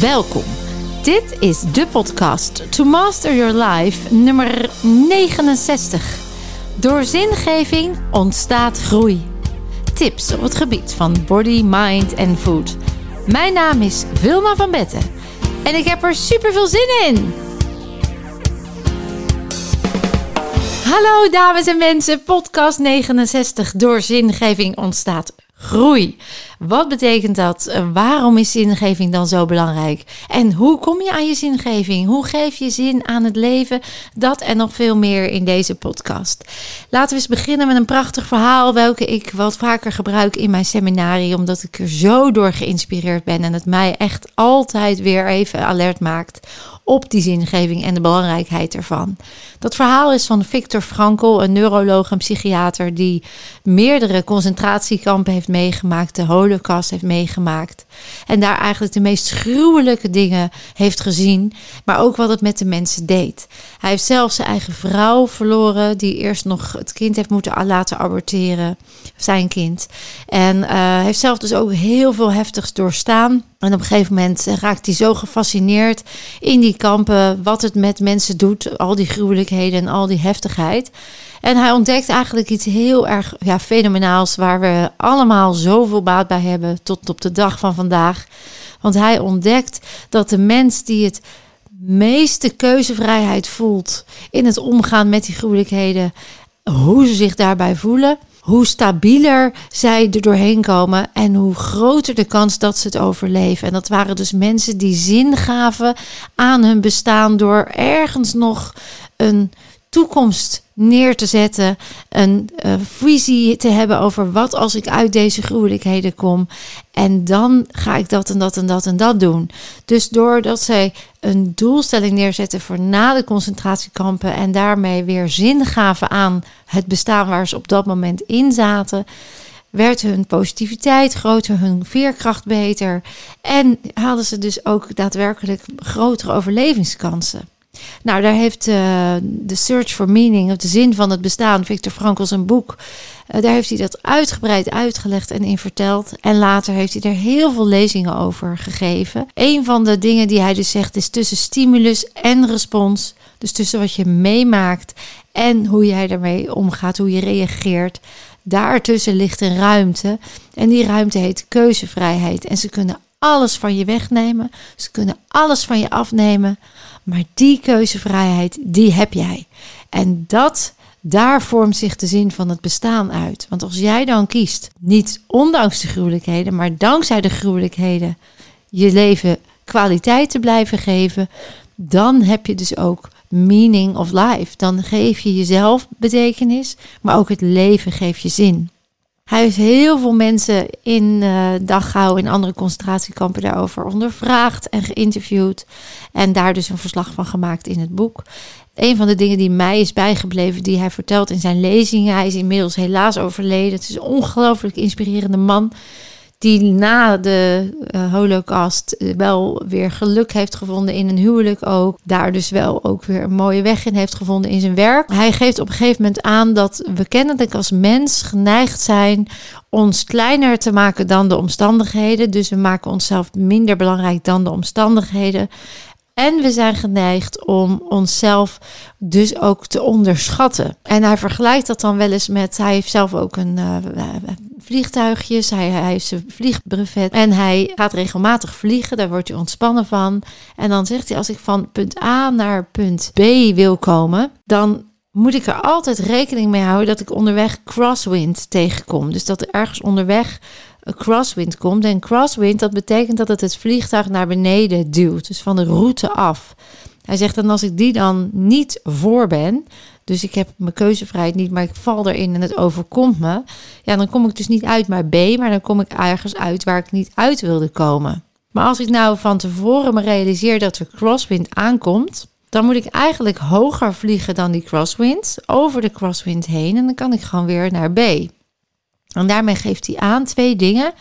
Welkom. Dit is de podcast To Master Your Life nummer 69. Door zingeving ontstaat groei. Tips op het gebied van body, mind en food. Mijn naam is Wilma van Betten en ik heb er super veel zin in. Hallo dames en mensen, podcast 69. Door zingeving ontstaat groei. Wat betekent dat? Eh, waarom is zingeving dan zo belangrijk? En hoe kom je aan je zingeving? Hoe geef je zin aan het leven? Dat en nog veel meer in deze podcast. Laten we eens beginnen met een prachtig verhaal, welke ik wat vaker gebruik in mijn seminarie, omdat ik er zo door geïnspireerd ben en het mij echt altijd weer even alert maakt op die zingeving en de belangrijkheid ervan. Dat verhaal is van Victor Frankl, een neuroloog en psychiater die meerdere concentratiekampen heeft meegemaakt, de holocaust heeft meegemaakt en daar eigenlijk de meest gruwelijke dingen heeft gezien, maar ook wat het met de mensen deed. Hij heeft zelf zijn eigen vrouw verloren, die eerst nog het kind heeft moeten laten aborteren, zijn kind. En uh, heeft zelf dus ook heel veel heftigs doorstaan. En op een gegeven moment raakt hij zo gefascineerd in die kampen, wat het met mensen doet, al die gruwelijkheden en al die heftigheid. En hij ontdekt eigenlijk iets heel erg ja, fenomenaals, waar we allemaal zoveel baat bij hebben tot op de dag van vandaag. Want hij ontdekt dat de mens die het meeste keuzevrijheid voelt in het omgaan met die gruwelijkheden, hoe ze zich daarbij voelen, hoe stabieler zij er doorheen komen en hoe groter de kans dat ze het overleven. En dat waren dus mensen die zin gaven aan hun bestaan door ergens nog een toekomst neer te zetten, een uh, visie te hebben over wat als ik uit deze gruwelijkheden kom en dan ga ik dat en dat en dat en dat doen. Dus doordat zij een doelstelling neerzetten voor na de concentratiekampen en daarmee weer zin gaven aan het bestaan waar ze op dat moment in zaten, werd hun positiviteit groter, hun veerkracht beter en hadden ze dus ook daadwerkelijk grotere overlevingskansen. Nou, daar heeft uh, The Search for Meaning, of de zin van het bestaan, Victor Frankl zijn boek, uh, daar heeft hij dat uitgebreid uitgelegd en in verteld. En later heeft hij er heel veel lezingen over gegeven. Een van de dingen die hij dus zegt is tussen stimulus en respons, dus tussen wat je meemaakt en hoe jij ermee omgaat, hoe je reageert. Daartussen ligt een ruimte en die ruimte heet keuzevrijheid. En ze kunnen alles van je wegnemen, ze kunnen alles van je afnemen. Maar die keuzevrijheid, die heb jij. En dat, daar vormt zich de zin van het bestaan uit. Want als jij dan kiest, niet ondanks de gruwelijkheden, maar dankzij de gruwelijkheden, je leven kwaliteit te blijven geven, dan heb je dus ook meaning of life. Dan geef je jezelf betekenis, maar ook het leven geeft je zin. Hij heeft heel veel mensen in uh, Dachau en andere concentratiekampen daarover ondervraagd en geïnterviewd. En daar dus een verslag van gemaakt in het boek. Een van de dingen die mij is bijgebleven, die hij vertelt in zijn lezingen. Hij is inmiddels helaas overleden. Het is een ongelooflijk inspirerende man die na de uh, holocaust wel weer geluk heeft gevonden in een huwelijk ook. Daar dus wel ook weer een mooie weg in heeft gevonden in zijn werk. Hij geeft op een gegeven moment aan dat we kennelijk als mens geneigd zijn ons kleiner te maken dan de omstandigheden. Dus we maken onszelf minder belangrijk dan de omstandigheden. En we zijn geneigd om onszelf dus ook te onderschatten. En hij vergelijkt dat dan wel eens met, hij heeft zelf ook een uh, vliegtuigjes, hij, hij heeft zijn vliegbrevet en hij gaat regelmatig vliegen, daar wordt hij ontspannen van. En dan zegt hij, als ik van punt A naar punt B wil komen, dan moet ik er altijd rekening mee houden dat ik onderweg crosswind tegenkom. Dus dat er ergens onderweg crosswind komt. En crosswind, dat betekent dat het het vliegtuig naar beneden duwt. Dus van de route af. Hij zegt dan als ik die dan niet voor ben, dus ik heb mijn keuzevrijheid niet, maar ik val erin en het overkomt me. Ja, dan kom ik dus niet uit maar B, maar dan kom ik ergens uit waar ik niet uit wilde komen. Maar als ik nou van tevoren me realiseer dat er crosswind aankomt, dan moet ik eigenlijk hoger vliegen dan die crosswind, over de crosswind heen en dan kan ik gewoon weer naar B. En daarmee geeft hij aan twee dingen.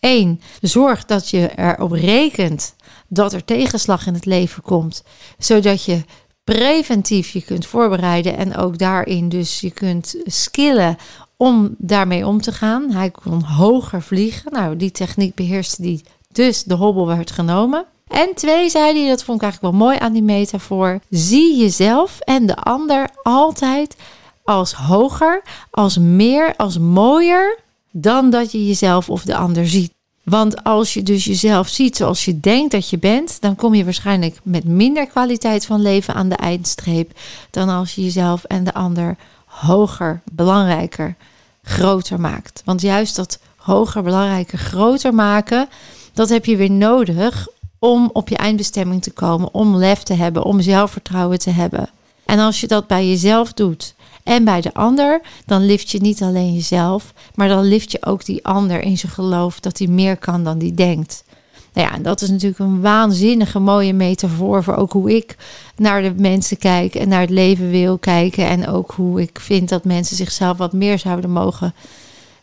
Eén, zorg dat je erop rekent dat er tegenslag in het leven komt, zodat je preventief je kunt voorbereiden en ook daarin dus je kunt skillen om daarmee om te gaan. Hij kon hoger vliegen. Nou, die techniek beheerste die, dus de hobbel werd genomen. En twee, zei hij, dat vond ik eigenlijk wel mooi aan die metafoor. Zie jezelf en de ander altijd als hoger, als meer, als mooier dan dat je jezelf of de ander ziet. Want als je dus jezelf ziet zoals je denkt dat je bent, dan kom je waarschijnlijk met minder kwaliteit van leven aan de eindstreep dan als je jezelf en de ander hoger, belangrijker, groter maakt. Want juist dat hoger, belangrijker, groter maken, dat heb je weer nodig om op je eindbestemming te komen, om lef te hebben, om zelfvertrouwen te hebben. En als je dat bij jezelf doet en bij de ander, dan lift je niet alleen jezelf, maar dan lift je ook die ander in zijn geloof dat hij meer kan dan die denkt. Nou ja, en dat is natuurlijk een waanzinnige mooie metafoor voor ook hoe ik naar de mensen kijk en naar het leven wil kijken. En ook hoe ik vind dat mensen zichzelf wat meer zouden mogen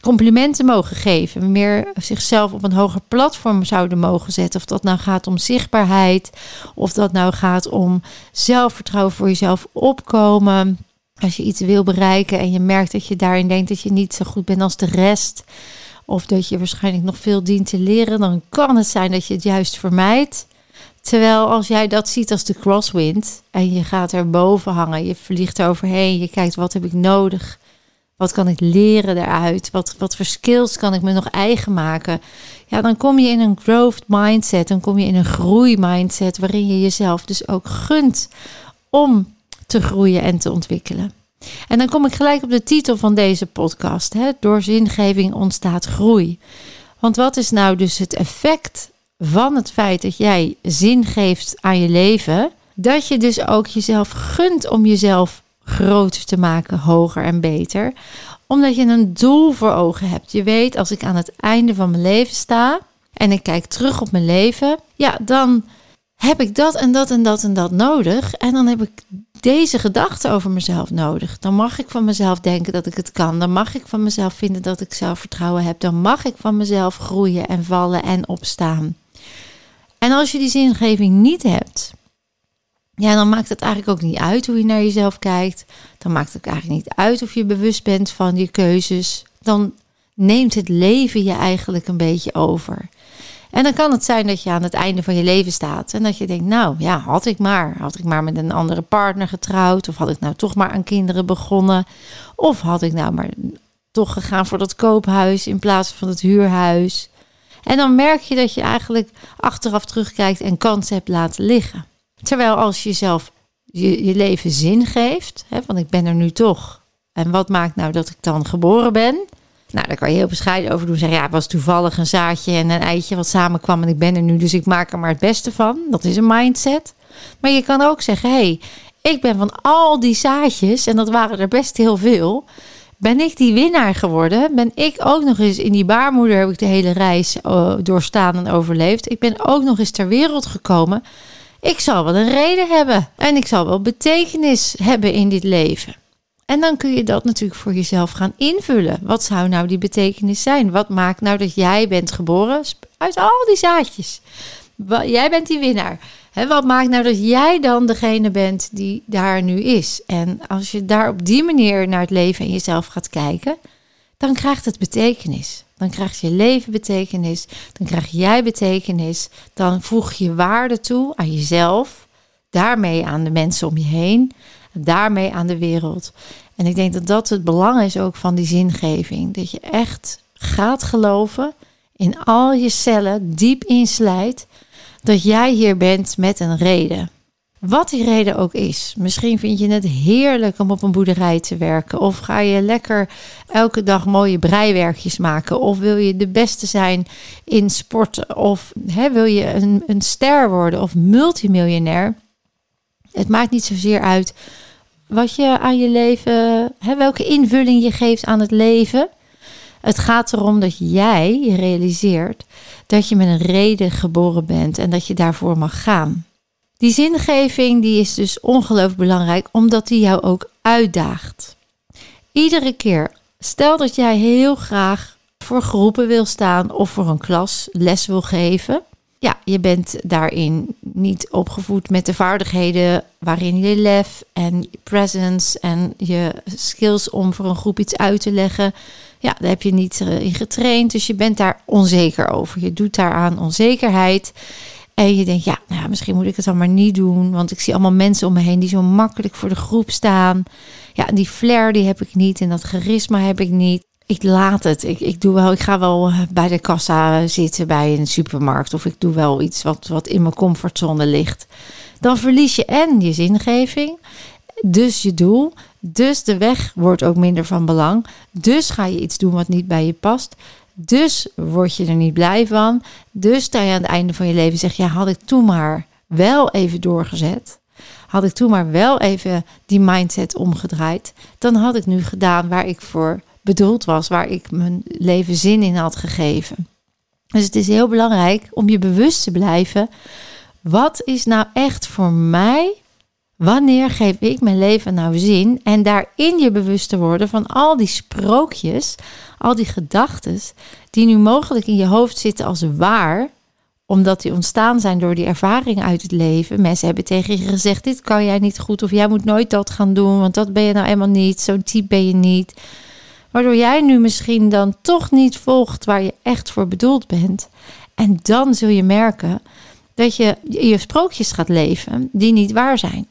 complimenten mogen geven. Meer zichzelf op een hoger platform zouden mogen zetten. Of dat nou gaat om zichtbaarheid. Of dat nou gaat om zelfvertrouwen voor jezelf opkomen. Als je iets wil bereiken en je merkt dat je daarin denkt dat je niet zo goed bent als de rest. Of dat je waarschijnlijk nog veel dient te leren. Dan kan het zijn dat je het juist vermijdt. Terwijl als jij dat ziet als de crosswind en je gaat er boven hangen, je vliegt er overheen, je kijkt wat heb ik nodig, wat kan ik leren daaruit, wat, wat voor skills kan ik me nog eigen maken, ja, dan kom je in een growth mindset, dan kom je in een groei mindset waarin je jezelf dus ook gunt om te groeien en te ontwikkelen. En dan kom ik gelijk op de titel van deze podcast. Hè? Door zingeving ontstaat groei. Want wat is nou dus het effect van het feit dat jij zin geeft aan je leven? Dat je dus ook jezelf gunt om jezelf groter te maken, hoger en beter. Omdat je een doel voor ogen hebt. Je weet, als ik aan het einde van mijn leven sta en ik kijk terug op mijn leven, ja, dan heb ik dat en dat en dat en dat nodig. En dan heb ik deze gedachten over mezelf nodig. Dan mag ik van mezelf denken dat ik het kan. Dan mag ik van mezelf vinden dat ik zelfvertrouwen heb. Dan mag ik van mezelf groeien en vallen en opstaan. En als je die zingeving niet hebt, ja, dan maakt het eigenlijk ook niet uit hoe je naar jezelf kijkt. Dan maakt het eigenlijk niet uit of je bewust bent van je keuzes. Dan neemt het leven je eigenlijk een beetje over. En dan kan het zijn dat je aan het einde van je leven staat en dat je denkt, nou ja, had ik maar. Had ik maar met een andere partner getrouwd of had ik nou toch maar aan kinderen begonnen. Of had ik nou maar toch gegaan voor dat koophuis in plaats van het huurhuis. En dan merk je dat je eigenlijk achteraf terugkijkt en kansen hebt laten liggen. Terwijl als je jezelf je, je leven zin geeft, hè, want ik ben er nu toch. En wat maakt nou dat ik dan geboren ben? Nou, daar kan je heel bescheiden over doen. Zeggen, ja, het was toevallig een zaadje en een eitje wat samenkwam en ik ben er nu, dus ik maak er maar het beste van. Dat is een mindset. Maar je kan ook zeggen, hey, ik ben van al die zaadjes, en dat waren er best heel veel, ben ik die winnaar geworden. Ben ik ook nog eens in die baarmoeder, heb ik de hele reis uh, doorstaan en overleefd. Ik ben ook nog eens ter wereld gekomen. Ik zal wel een reden hebben en ik zal wel betekenis hebben in dit leven. En dan kun je dat natuurlijk voor jezelf gaan invullen. Wat zou nou die betekenis zijn? Wat maakt nou dat jij bent geboren uit al die zaadjes? Jij bent die winnaar. wat maakt nou dat jij dan degene bent die daar nu is? En als je daar op die manier naar het leven en jezelf gaat kijken, dan krijgt het betekenis. Dan krijgt je leven betekenis. Dan krijg jij betekenis. Dan voeg je waarde toe aan jezelf. Daarmee aan de mensen om je heen daarmee aan de wereld. En ik denk dat dat het belang is ook van die zingeving. Dat je echt gaat geloven in al je cellen, diep inslijt, dat jij hier bent met een reden. Wat die reden ook is. Misschien vind je het heerlijk om op een boerderij te werken. Of ga je lekker elke dag mooie breiwerkjes maken. Of wil je de beste zijn in sporten. Of hè, wil je een, een ster worden of multimiljonair. Het maakt niet zozeer uit wat je aan je leven, hè, welke invulling je geeft aan het leven. Het gaat erom dat jij je realiseert dat je met een reden geboren bent en dat je daarvoor mag gaan. Die zingeving die is dus ongelooflijk belangrijk omdat die jou ook uitdaagt. Iedere keer, stel dat jij heel graag voor groepen wil staan of voor een klas les wil geven ja, je bent daarin niet opgevoed met de vaardigheden waarin je lef en presence en je skills om voor een groep iets uit te leggen. Ja, daar heb je niet eh, in getraind, dus je bent daar onzeker over. Je doet daaraan onzekerheid. En je denkt, ja, nou, misschien moet ik het dan maar niet doen. Want ik zie allemaal mensen om me heen die zo makkelijk voor de groep staan. Ja, die flair die heb ik niet en dat charisma heb ik niet. Ik laat het. Ik, ik, doe wel, ik ga wel eh, bij de kassa zitten bij een supermarkt. Of ik doe wel iets wat, wat in mijn comfortzone ligt. Dan verlies je en je zingeving. Dus je doel. Dus de weg wordt ook minder van belang. Dus ga je iets doen wat niet bij je past. Dus word je er niet blij van. Dus sta je aan het einde van je leven zeg ja, had ik toen maar wel even doorgezet. Had ik toen maar wel even die mindset omgedraaid. Dan had ik nu gedaan waar ik voor bedoeld was. Waar ik mijn leven zin in had gegeven. Dus het is heel belangrijk om je bewust te blijven. Wat is nou echt voor mij Wanneer geef ik mijn leven nou zin? En daarin je bewust te worden van al die sprookjes, al die gedachten die nu mogelijk in je hoofd zitten als waar, omdat die ontstaan zijn door die ervaringen uit het leven. Mensen hebben tegen je gezegd: dit kan jij niet goed of jij moet nooit dat gaan doen, want dat ben je nou helemaal niet, zo'n type ben je niet. Waardoor jij nu misschien dan toch niet volgt waar je echt voor bedoeld bent. En dan zul je merken dat je je sprookjes gaat leven die niet waar zijn.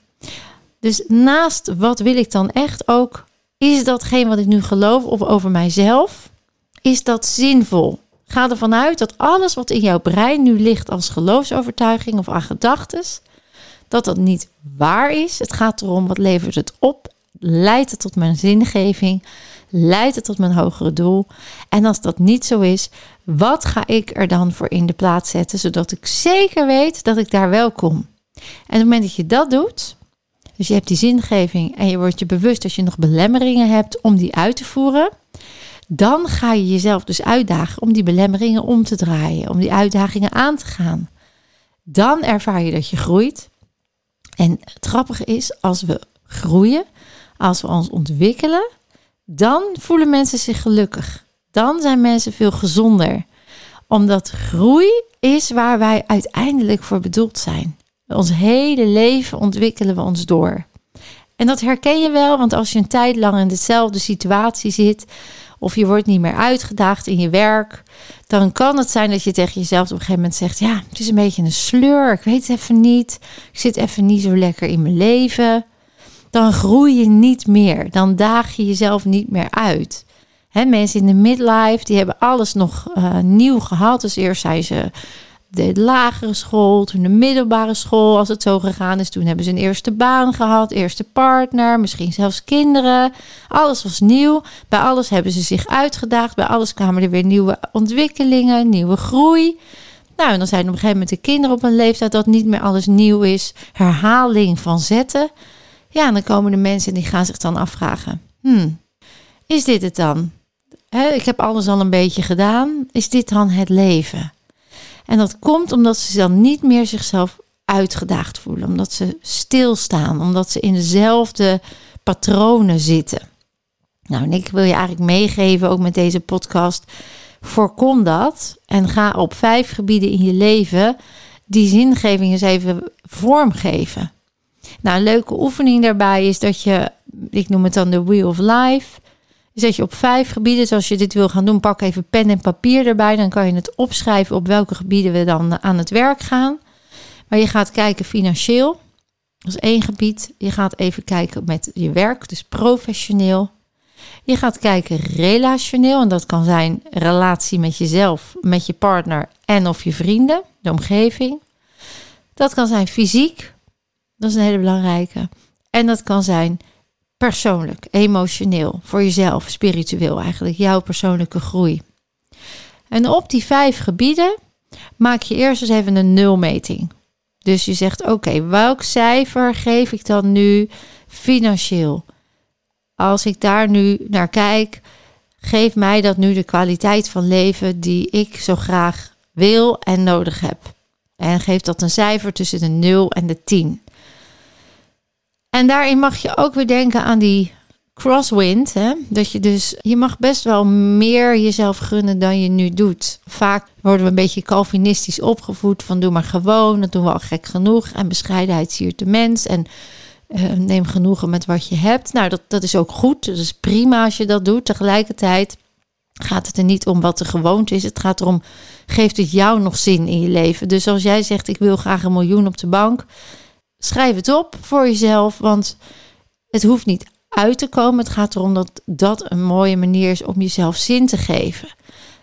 Dus naast wat wil ik dan echt ook, is datgene wat ik nu geloof of over mijzelf, is dat zinvol? Ga ervan uit dat alles wat in jouw brein nu ligt als geloofsovertuiging of aan gedachten, dat dat niet waar is. Het gaat erom wat levert het op? Leidt het tot mijn zingeving? Leidt het tot mijn hogere doel? En als dat niet zo is, wat ga ik er dan voor in de plaats zetten, zodat ik zeker weet dat ik daar wel kom? En op het moment dat je dat doet, dus je hebt die zingeving en je wordt je bewust als je nog belemmeringen hebt om die uit te voeren. Dan ga je jezelf dus uitdagen om die belemmeringen om te draaien, om die uitdagingen aan te gaan. Dan ervaar je dat je groeit. En het grappige is, als we groeien, als we ons ontwikkelen, dan voelen mensen zich gelukkig. Dan zijn mensen veel gezonder. Omdat groei is waar wij uiteindelijk voor bedoeld zijn. Ons hele leven ontwikkelen we ons door. En dat herken je wel, want als je een tijd lang in dezelfde situatie zit, of je wordt niet meer uitgedaagd in je werk, dan kan het zijn dat je tegen jezelf op een gegeven moment zegt: Ja, het is een beetje een sleur, ik weet het even niet, ik zit even niet zo lekker in mijn leven. Dan groei je niet meer, dan daag je jezelf niet meer uit. Mensen in de midlife, die hebben alles nog uh, nieuw gehad. Dus eerst zijn ze de lagere school, toen de middelbare school, als het zo gegaan is. Toen hebben ze een eerste baan gehad, eerste partner, misschien zelfs kinderen. Alles was nieuw. Bij alles hebben ze zich uitgedaagd. Bij alles kwamen er weer nieuwe ontwikkelingen, nieuwe groei. Nou, en dan zijn op een gegeven moment de kinderen op een leeftijd dat niet meer alles nieuw is. Herhaling van zetten. Ja, en dan komen de mensen en die gaan zich dan afvragen: hmm, is dit het dan? ik heb alles al een beetje gedaan. Is dit dan het leven? En dat komt omdat ze dan niet meer zichzelf uitgedaagd voelen, omdat ze stilstaan, omdat ze in dezelfde patronen zitten. Nou, en ik wil je eigenlijk meegeven, ook met deze podcast, voorkom dat en ga op vijf gebieden in je leven die zingeving eens even vormgeven. Nou, een leuke oefening daarbij is dat je, ik noem het dan de Wheel of Life, is dat je op vijf gebieden, zoals je dit wil gaan doen, pak even pen en papier erbij. Dan kan je het opschrijven op welke gebieden we dan aan het werk gaan. Maar je gaat kijken financieel. Dat is één gebied. Je gaat even kijken met je werk, dus professioneel. Je gaat kijken relationeel. En dat kan zijn relatie met jezelf, met je partner en of je vrienden, de omgeving. Dat kan zijn fysiek. Dat is een hele belangrijke. En dat kan zijn persoonlijk, emotioneel, voor jezelf, spiritueel eigenlijk, jouw persoonlijke groei. En op die vijf gebieden maak je eerst eens even een nulmeting. Dus je zegt: Oké, welk cijfer geef ik dan nu financieel? Als ik daar nu naar kijk, geeft mij dat nu de kwaliteit van leven die ik zo graag wil en nodig heb. En geeft dat een cijfer tussen de 0 en de 10. En daarin mag je ook weer denken aan die crosswind. Hè? Dat je dus, je mag best wel meer jezelf gunnen dan je nu doet. Vaak worden we een beetje Calvinistisch opgevoed van doe maar gewoon, dat doen we al gek genoeg. En bescheidenheid siert de mens en uh, neem genoegen met wat je hebt. Nou, dat, dat is ook goed. Dat is prima als je dat doet. Tegelijkertijd gaat het er niet om wat de gewoonte is. Het gaat erom, geeft het jou nog zin in je leven? Dus als jij zegt, ik wil graag een miljoen op de bank, schrijf het op voor jezelf, want het hoeft niet uit te komen. Het gaat erom dat dat een mooie manier is om jezelf zin te geven.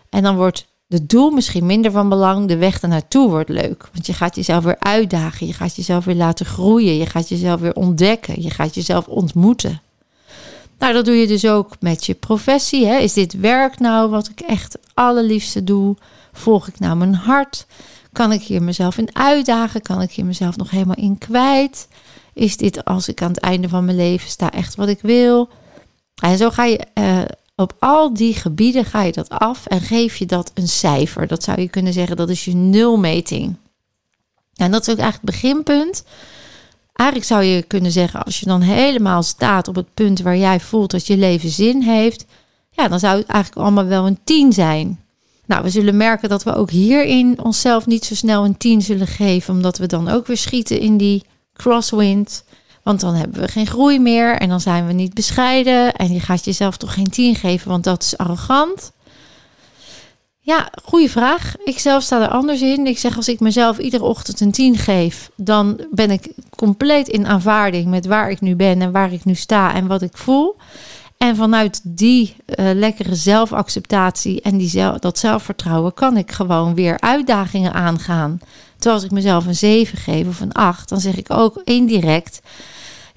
En dan wordt de doel misschien minder van belang, de weg ernaartoe wordt leuk. Want je gaat jezelf weer uitdagen, je gaat jezelf weer laten groeien, je gaat jezelf weer ontdekken, je gaat jezelf ontmoeten. Nou, dat doe je dus ook met je professie. Hè? Is dit werk nou wat ik echt het allerliefste doe? Volg ik nou mijn hart? Kan ik hier mezelf in uitdagen? Kan ik hier mezelf nog helemaal in kwijt? Is dit als ik aan het einde van mijn leven sta echt wat ik wil? En zo ga je uh, op al die gebieden ga je dat af en geef je dat een cijfer. Dat zou je kunnen zeggen, dat is je nulmeting. En dat is ook eigenlijk het beginpunt. Eigenlijk zou je kunnen zeggen, als je dan helemaal staat op het punt waar jij voelt dat je leven zin heeft, ja, dan zou het eigenlijk allemaal wel een 10 zijn. Nou, we zullen merken dat we ook hierin onszelf niet zo snel een 10 zullen geven, omdat we dan ook weer schieten in die crosswind. Want dan hebben we geen groei meer en dan zijn we niet bescheiden. En je gaat jezelf toch geen 10 geven, want dat is arrogant. Ja, goede vraag. Ik zelf sta er anders in. Ik zeg als ik mezelf iedere ochtend een 10 geef, dan ben ik compleet in aanvaarding met waar ik nu ben en waar ik nu sta en wat ik voel. En vanuit die uh, lekkere zelfacceptatie en die dat zelfvertrouwen kan ik gewoon weer uitdagingen aangaan. Terwijl als ik mezelf een 7 geef of een 8, dan zeg ik ook indirect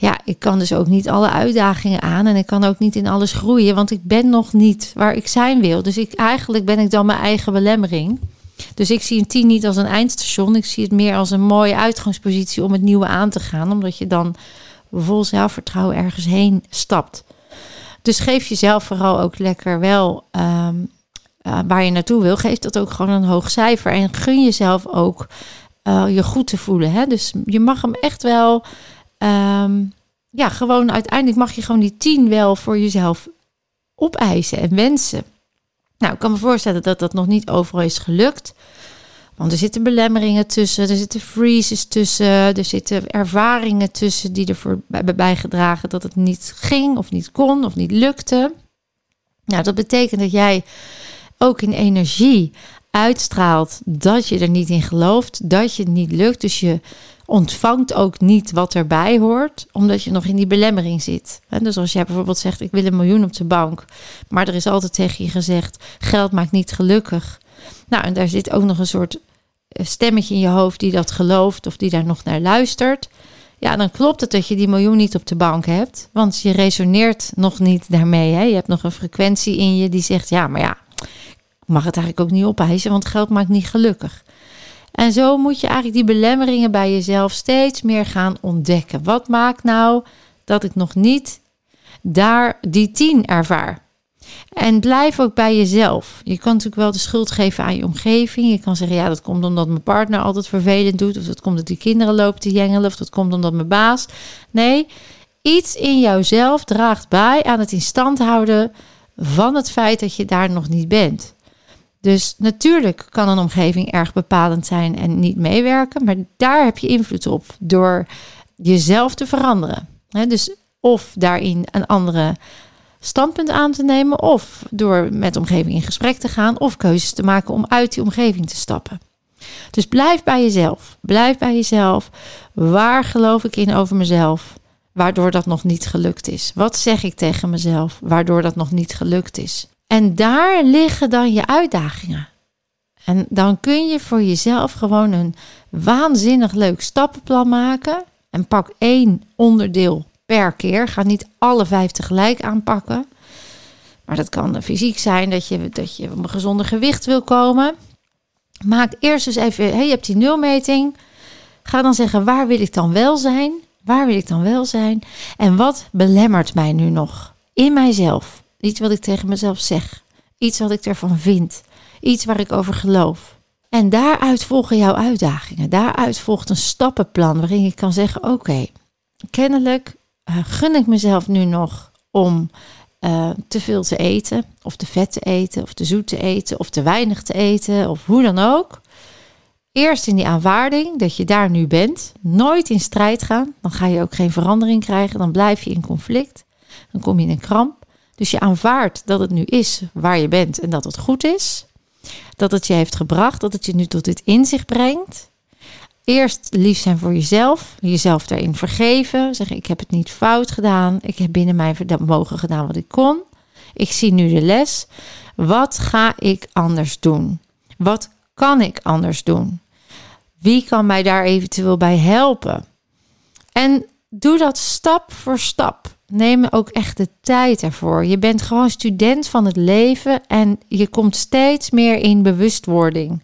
ja, ik kan dus ook niet alle uitdagingen aan en ik kan ook niet in alles groeien, want ik ben nog niet waar ik zijn wil. Dus ik, eigenlijk ben ik dan mijn eigen belemmering. Dus ik zie een 10 niet als een eindstation, ik zie het meer als een mooie uitgangspositie om het nieuwe aan te gaan, omdat je dan vol zelfvertrouwen ergens heen stapt. Dus geef jezelf vooral ook lekker wel ehm, eh, waar je naartoe wil, geef dat ook gewoon een hoog cijfer en gun jezelf ook uh, je goed te voelen. Hè? Dus je mag hem echt wel Ehm, ja, gewoon uiteindelijk mag je gewoon die tien wel voor jezelf opeisen en wensen. Nou, ik kan me voorstellen dat dat nog niet overal is gelukt. Want er zitten belemmeringen tussen, er zitten freezes tussen, er zitten ervaringen tussen die ervoor hebben bijgedragen dat het niet ging of niet kon of niet lukte. Nou, dat betekent dat jij ook in energie uitstraalt dat je er niet in gelooft, dat je het niet lukt. Dus je ontvangt ook niet wat erbij hoort, omdat je nog in die belemmering zit. Dus als jij bijvoorbeeld zegt: Ik wil een miljoen op de bank, maar er is altijd tegen je gezegd: geld maakt niet gelukkig. Nou, en daar zit ook nog een soort stemmetje in je hoofd die dat gelooft of die daar nog naar luistert. Ja, dan klopt het dat je die miljoen niet op de bank hebt, want je resoneert nog niet daarmee. Hè? Je hebt nog een frequentie in je die zegt: Ja, maar ja, ik mag het eigenlijk ook niet opeisen, want geld maakt niet gelukkig. En zo moet je eigenlijk die belemmeringen bij jezelf steeds meer gaan ontdekken. Wat maakt nou dat ik nog niet daar die tien ervaar? En blijf ook bij jezelf. Je kan natuurlijk wel de schuld geven aan je omgeving. Je kan zeggen, ja, dat komt omdat mijn partner altijd vervelend doet. Of dat komt omdat die kinderen lopen te jengelen. Of dat komt omdat mijn baas. Nee, iets in jouzelf draagt bij aan het in stand houden van het feit dat je daar nog niet bent. Dus natuurlijk kan een omgeving erg bepalend zijn en niet meewerken, maar daar heb je invloed op door jezelf te veranderen. dus of daarin een andere standpunt aan te nemen, of door met de omgeving in gesprek te gaan, of keuzes te maken om uit die omgeving te stappen. Dus blijf bij jezelf. Blijf bij jezelf. Waar geloof ik in over mezelf? Waardoor dat nog niet gelukt is. Wat zeg ik tegen mezelf? Waardoor dat nog niet gelukt is. En daar liggen dan je uitdagingen. En dan kun je voor jezelf gewoon een waanzinnig leuk stappenplan maken. En pak één onderdeel per keer. Ga niet alle vijf tegelijk aanpakken. Maar dat kan fysiek zijn dat je, dat je op een gezonder gewicht wil komen. Maak eerst eens even, hey, je hebt die nulmeting. Ga dan zeggen, waar wil ik dan wel zijn? Waar wil ik dan wel zijn? En wat belemmert mij nu nog in mijzelf? Iets wat ik tegen mezelf zeg. Iets wat ik ervan vind. Iets waar ik over geloof. En daaruit volgen jouw uitdagingen. Daaruit volgt een stappenplan waarin je kan zeggen: Oké, kennelijk uh, gun ik mezelf nu nog om uh, te veel te eten, of te vet te eten, of te zoet te eten, of te weinig te eten, of hoe dan ook. Eerst in die aanvaarding dat je daar nu bent, nooit in strijd gaan, dan ga je ook geen verandering krijgen, dan blijf je in conflict, dan kom je in een kramp. Dus je aanvaardt dat het nu is waar je bent en dat het goed is. Dat het je heeft gebracht, dat het je nu tot dit inzicht brengt. Eerst lief zijn voor jezelf, jezelf daarin vergeven. Zeggen: Ik heb het niet fout gedaan. Ik heb binnen mijn vermogen gedaan wat ik kon. Ik zie nu de les. Wat ga ik anders doen? Wat kan ik anders doen? Wie kan mij daar eventueel bij helpen? En doe dat stap voor stap. Neem ook echt de tijd ervoor. Je bent gewoon student van het leven en je komt steeds meer in bewustwording.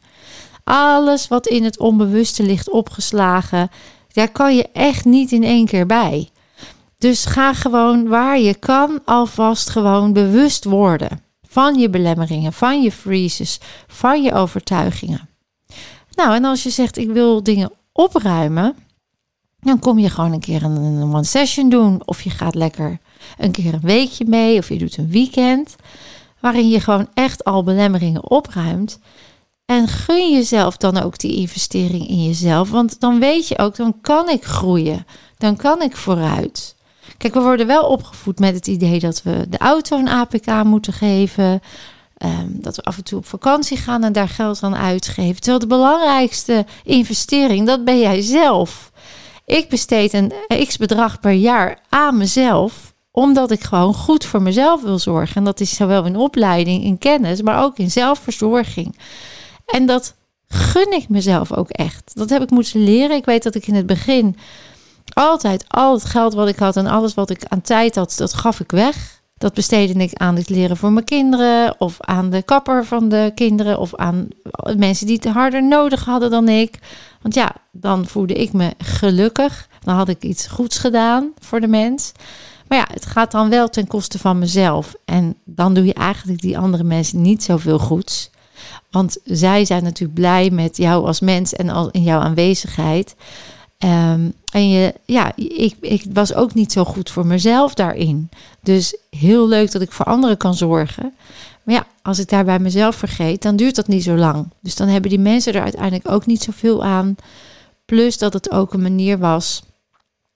Alles wat in het onbewuste ligt opgeslagen, daar kan je echt niet in één keer bij. Dus ga gewoon waar je kan alvast gewoon bewust worden van je belemmeringen, van je freezes, van je overtuigingen. Nou, en als je zegt ik wil dingen opruimen, dan kom je gewoon een keer een one session doen of je gaat lekker een keer een weekje mee of je doet een weekend waarin je gewoon echt al belemmeringen opruimt. En gun jezelf dan ook die investering in jezelf, want dan weet je ook, dan kan ik groeien, dan kan ik vooruit. Kijk, we worden wel opgevoed met het idee dat we de auto een APK moeten geven. Ehm, dat we af en toe op vakantie gaan en daar geld aan uitgeven. Terwijl de belangrijkste investering, dat ben jij zelf. Ik besteed een x bedrag per jaar aan mezelf, omdat ik gewoon goed voor mezelf wil zorgen. En dat is zowel in opleiding, in kennis, maar ook in zelfverzorging. En dat gun ik mezelf ook echt. Dat heb ik moeten leren. Ik weet dat ik in het begin altijd al het geld wat ik had en alles wat ik aan tijd had, dat gaf ik weg. Dat besteedde ik aan het leren voor mijn kinderen, of aan de kapper van de kinderen, of aan mensen die het harder nodig hadden dan ik. Want ja, dan voelde ik me gelukkig. Dan had ik iets goeds gedaan voor de mens. Maar ja, het gaat dan wel ten koste van mezelf. En dan doe je eigenlijk die andere mensen niet zoveel goeds. Want zij zijn natuurlijk blij met jou als mens en al in jouw aanwezigheid. Um, en je, ja, ik, ik was ook niet zo goed voor mezelf daarin. Dus heel leuk dat ik voor anderen kan zorgen. Maar ja, als ik daar bij mezelf vergeet, dan duurt dat niet zo lang. Dus dan hebben die mensen er uiteindelijk ook niet zoveel aan. Plus dat het ook een manier was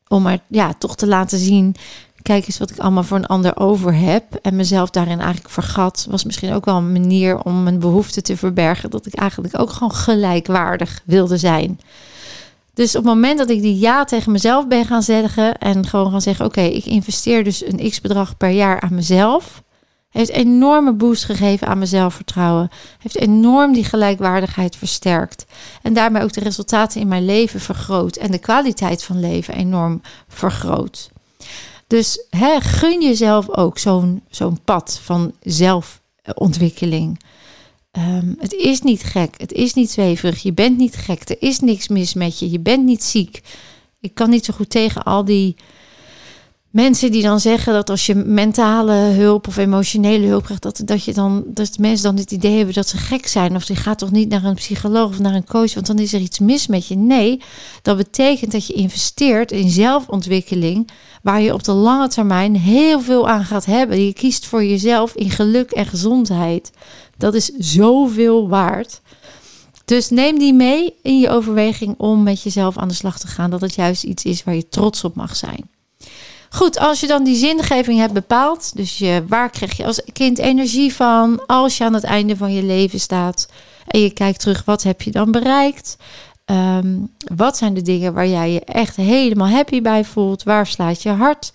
om maar ja, toch te laten zien. Kijk eens wat ik allemaal voor een ander over heb. En mezelf daarin eigenlijk vergat. Was misschien ook wel een manier om mijn behoefte te verbergen. Dat ik eigenlijk ook gewoon gelijkwaardig wilde zijn. Dus op het moment dat ik die ja tegen mezelf ben gaan zeggen en gewoon gaan zeggen: Oké, ik investeer dus een x bedrag per jaar aan mezelf. Heeft enorme boost gegeven aan mijn zelfvertrouwen. Heeft enorm die gelijkwaardigheid versterkt. En daarmee ook de resultaten in mijn leven vergroot. En de kwaliteit van leven enorm vergroot. Dus hè, gun jezelf ook zo'n zo'n pad van zelfontwikkeling. Um, het is niet gek, het is niet zweverig, je bent niet gek, er is niks mis met je, je bent niet ziek. Ik kan niet zo goed tegen al die mensen die dan zeggen dat als je mentale hulp of emotionele hulp krijgt, dat, dat, je dan, dat mensen dan het idee hebben dat ze gek zijn. Of je gaat toch niet naar een psycholoog of naar een coach, want dan is er iets mis met je. Nee, dat betekent dat je investeert in zelfontwikkeling, waar je op de lange termijn heel veel aan gaat hebben. Je kiest voor jezelf in geluk en gezondheid. Dat is zoveel waard. Dus neem die mee in je overweging om met jezelf aan de slag te gaan. Dat het juist iets is waar je trots op mag zijn. Goed, als je dan die zingeving hebt bepaald, dus je, waar krijg je als kind energie van als je aan het einde van je leven staat en je kijkt terug, wat heb je dan bereikt? Ehm, wat zijn de dingen waar jij je echt helemaal happy bij voelt? Waar slaat je hart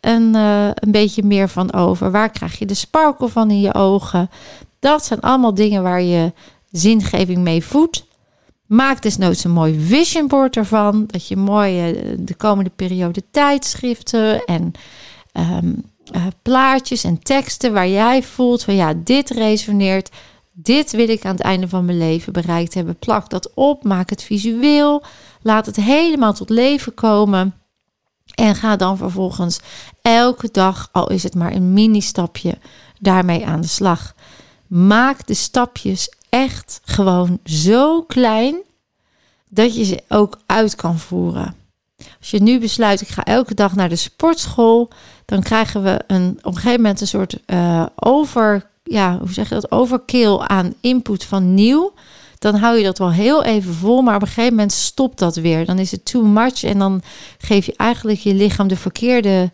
een, uh, een beetje meer van over? Waar krijg je de sparkle van in je ogen? Dat zijn allemaal dingen waar je zingeving mee voedt. Maak desnoods een mooi vision board ervan. Dat je mooi eh, de komende periode tijdschriften en ehm, eh, plaatjes en teksten waar jij voelt van ja, dit resoneert. Dit wil ik aan het einde van mijn leven bereikt hebben. Plak dat op, maak het visueel. Laat het helemaal tot leven komen. En ga dan vervolgens elke dag, al is het maar een mini-stapje, daarmee aan de slag. Maak de stapjes echt gewoon zo klein dat je ze ook uit kan voeren. Als je nu besluit, ik ga elke dag naar de sportschool, dan krijgen we een, op een gegeven moment een soort uh, over, ja, hoe zeg je dat, overkill aan input van nieuw. Dan hou je dat wel heel even vol, maar op een gegeven moment stopt dat weer. Dan is het too much en dan geef je eigenlijk je lichaam de verkeerde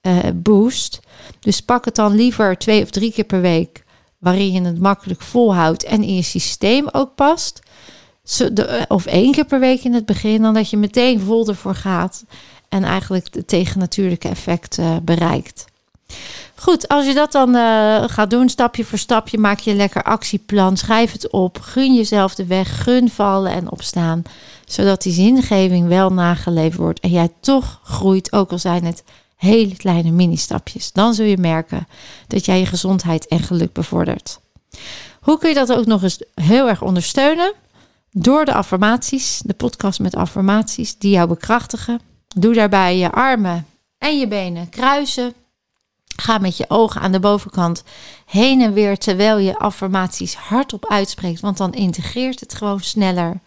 eh, boost. Dus pak het dan liever twee of drie keer per week, waarin je het makkelijk volhoudt en in je systeem ook past. Eh, of één keer per week in het begin, dan dat je meteen vol ervoor gaat en eigenlijk de tegennatuurlijke effecten bereikt. Goed, als je dat dan uh, gaat doen, stapje voor stapje, maak je een lekker actieplan, schrijf het op, gun jezelf de weg, gun vallen en opstaan, zodat die zingeving wel nageleefd wordt en jij toch groeit, ook al zijn het hele kleine mini-stapjes. Dan zul je merken dat jij je gezondheid en geluk bevordert. Hoe kun je dat ook nog eens heel erg ondersteunen? Door de affirmaties, de podcast met affirmaties die jou bekrachtigen. Doe daarbij je armen en je benen kruisen Ga met je ogen aan de bovenkant heen en weer terwijl je affirmaties hardop uitspreekt, want dan integreert het gewoon sneller.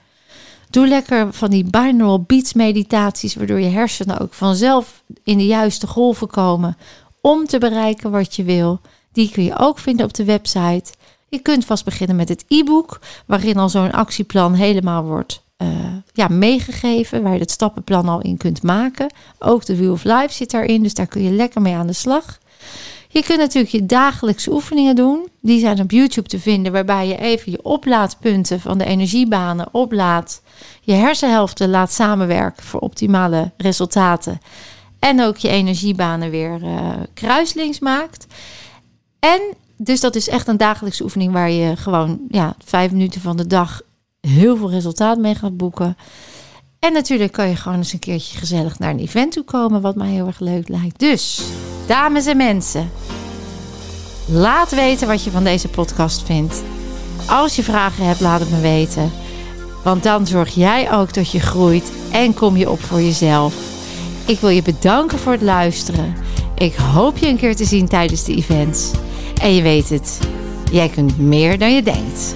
Doe lekker van die binaural beats meditaties, waardoor je hersenen ook vanzelf in de juiste golven komen om te bereiken wat je wil. Die kun je ook vinden op de website. Je kunt vast beginnen met het e-book, waarin al zo'n actieplan helemaal wordt uh, ja, meegegeven, waar je het stappenplan al in kunt maken. Ook de Wheel of Life zit daarin, dus daar kun je lekker mee aan de slag. Je kunt natuurlijk je dagelijkse oefeningen doen. Die zijn op YouTube te vinden, waarbij je even je oplaadpunten van de energiebanen oplaadt. Je hersenhelften laat samenwerken voor optimale resultaten. En ook je energiebanen weer uh, kruislinks maakt. En dus dat is echt een dagelijkse oefening waar je gewoon ja, vijf minuten van de dag heel veel resultaat mee gaat boeken. En natuurlijk kan je gewoon eens een keertje gezellig naar een event toe komen, wat mij heel erg leuk lijkt. Dus, dames en mensen, laat weten wat je van deze podcast vindt. Als je vragen hebt, laat het me weten. Want dan zorg jij ook dat je groeit en kom je op voor jezelf. Ik wil je bedanken voor het luisteren. Ik hoop je een keer te zien tijdens de events. En je weet het, jij kunt meer dan je denkt.